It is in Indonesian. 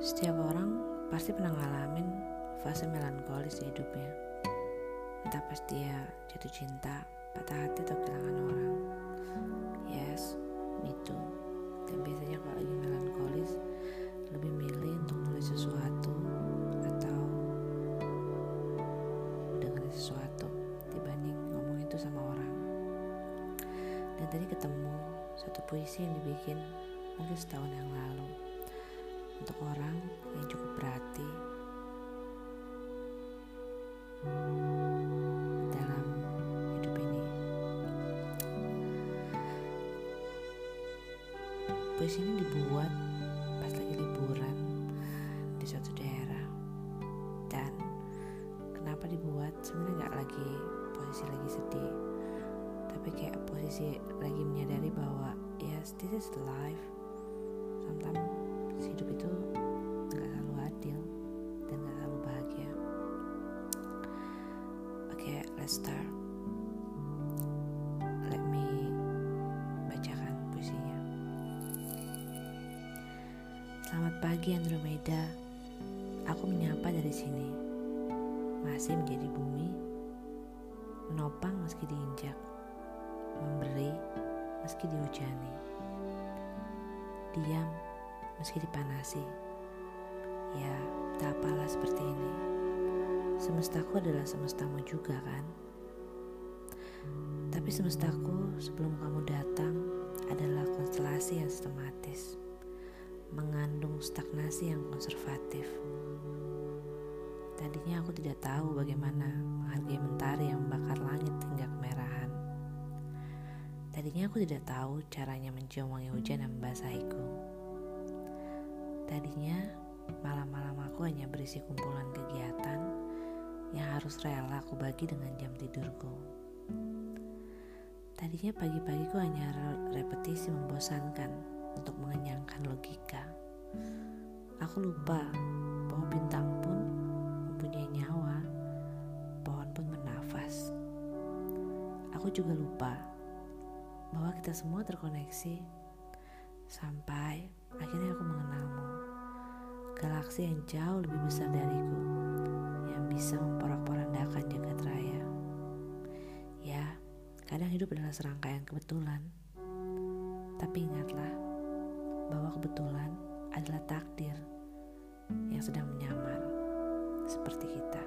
Setiap orang pasti pernah ngalamin fase melankolis di hidupnya. Entah pas dia jatuh cinta, patah hati atau kehilangan orang. Yes, me too. Dan biasanya kalau lagi melankolis, lebih milih untuk nulis sesuatu atau dengerin sesuatu dibanding ngomong itu sama orang. Dan tadi ketemu satu puisi yang dibikin mungkin setahun yang lalu untuk orang yang cukup berarti dalam hidup ini. Puisi ini dibuat pas lagi liburan di suatu daerah. Dan kenapa dibuat? Sebenarnya nggak lagi posisi lagi sedih tapi kayak posisi lagi menyadari bahwa yes this is life. Sometimes hidup itu nggak selalu adil dan nggak selalu bahagia. Oke, okay, let's start. Let me bacakan puisinya. Selamat pagi Andromeda. Aku menyapa dari sini. Masih menjadi bumi, menopang meski diinjak, memberi meski dihujani. Diam meski dipanasi. Ya, tak apalah seperti ini. Semestaku adalah semestamu juga kan? Tapi semestaku sebelum kamu datang adalah konstelasi yang sistematis, mengandung stagnasi yang konservatif. Tadinya aku tidak tahu bagaimana menghargai mentari yang membakar langit hingga kemerahan. Tadinya aku tidak tahu caranya mencium wangi hujan yang membasahiku. Tadinya malam-malam aku hanya berisi kumpulan kegiatan yang harus rela aku bagi dengan jam tidurku. Tadinya pagi-pagiku hanya repetisi membosankan untuk mengenyangkan logika. Aku lupa bahwa bintang pun mempunyai nyawa, pohon pun bernafas. Aku juga lupa bahwa kita semua terkoneksi sampai galaksi yang jauh lebih besar dariku yang bisa memporak-porandakan jagat raya. Ya, kadang hidup adalah serangkaian kebetulan. Tapi ingatlah bahwa kebetulan adalah takdir yang sedang menyamar seperti kita.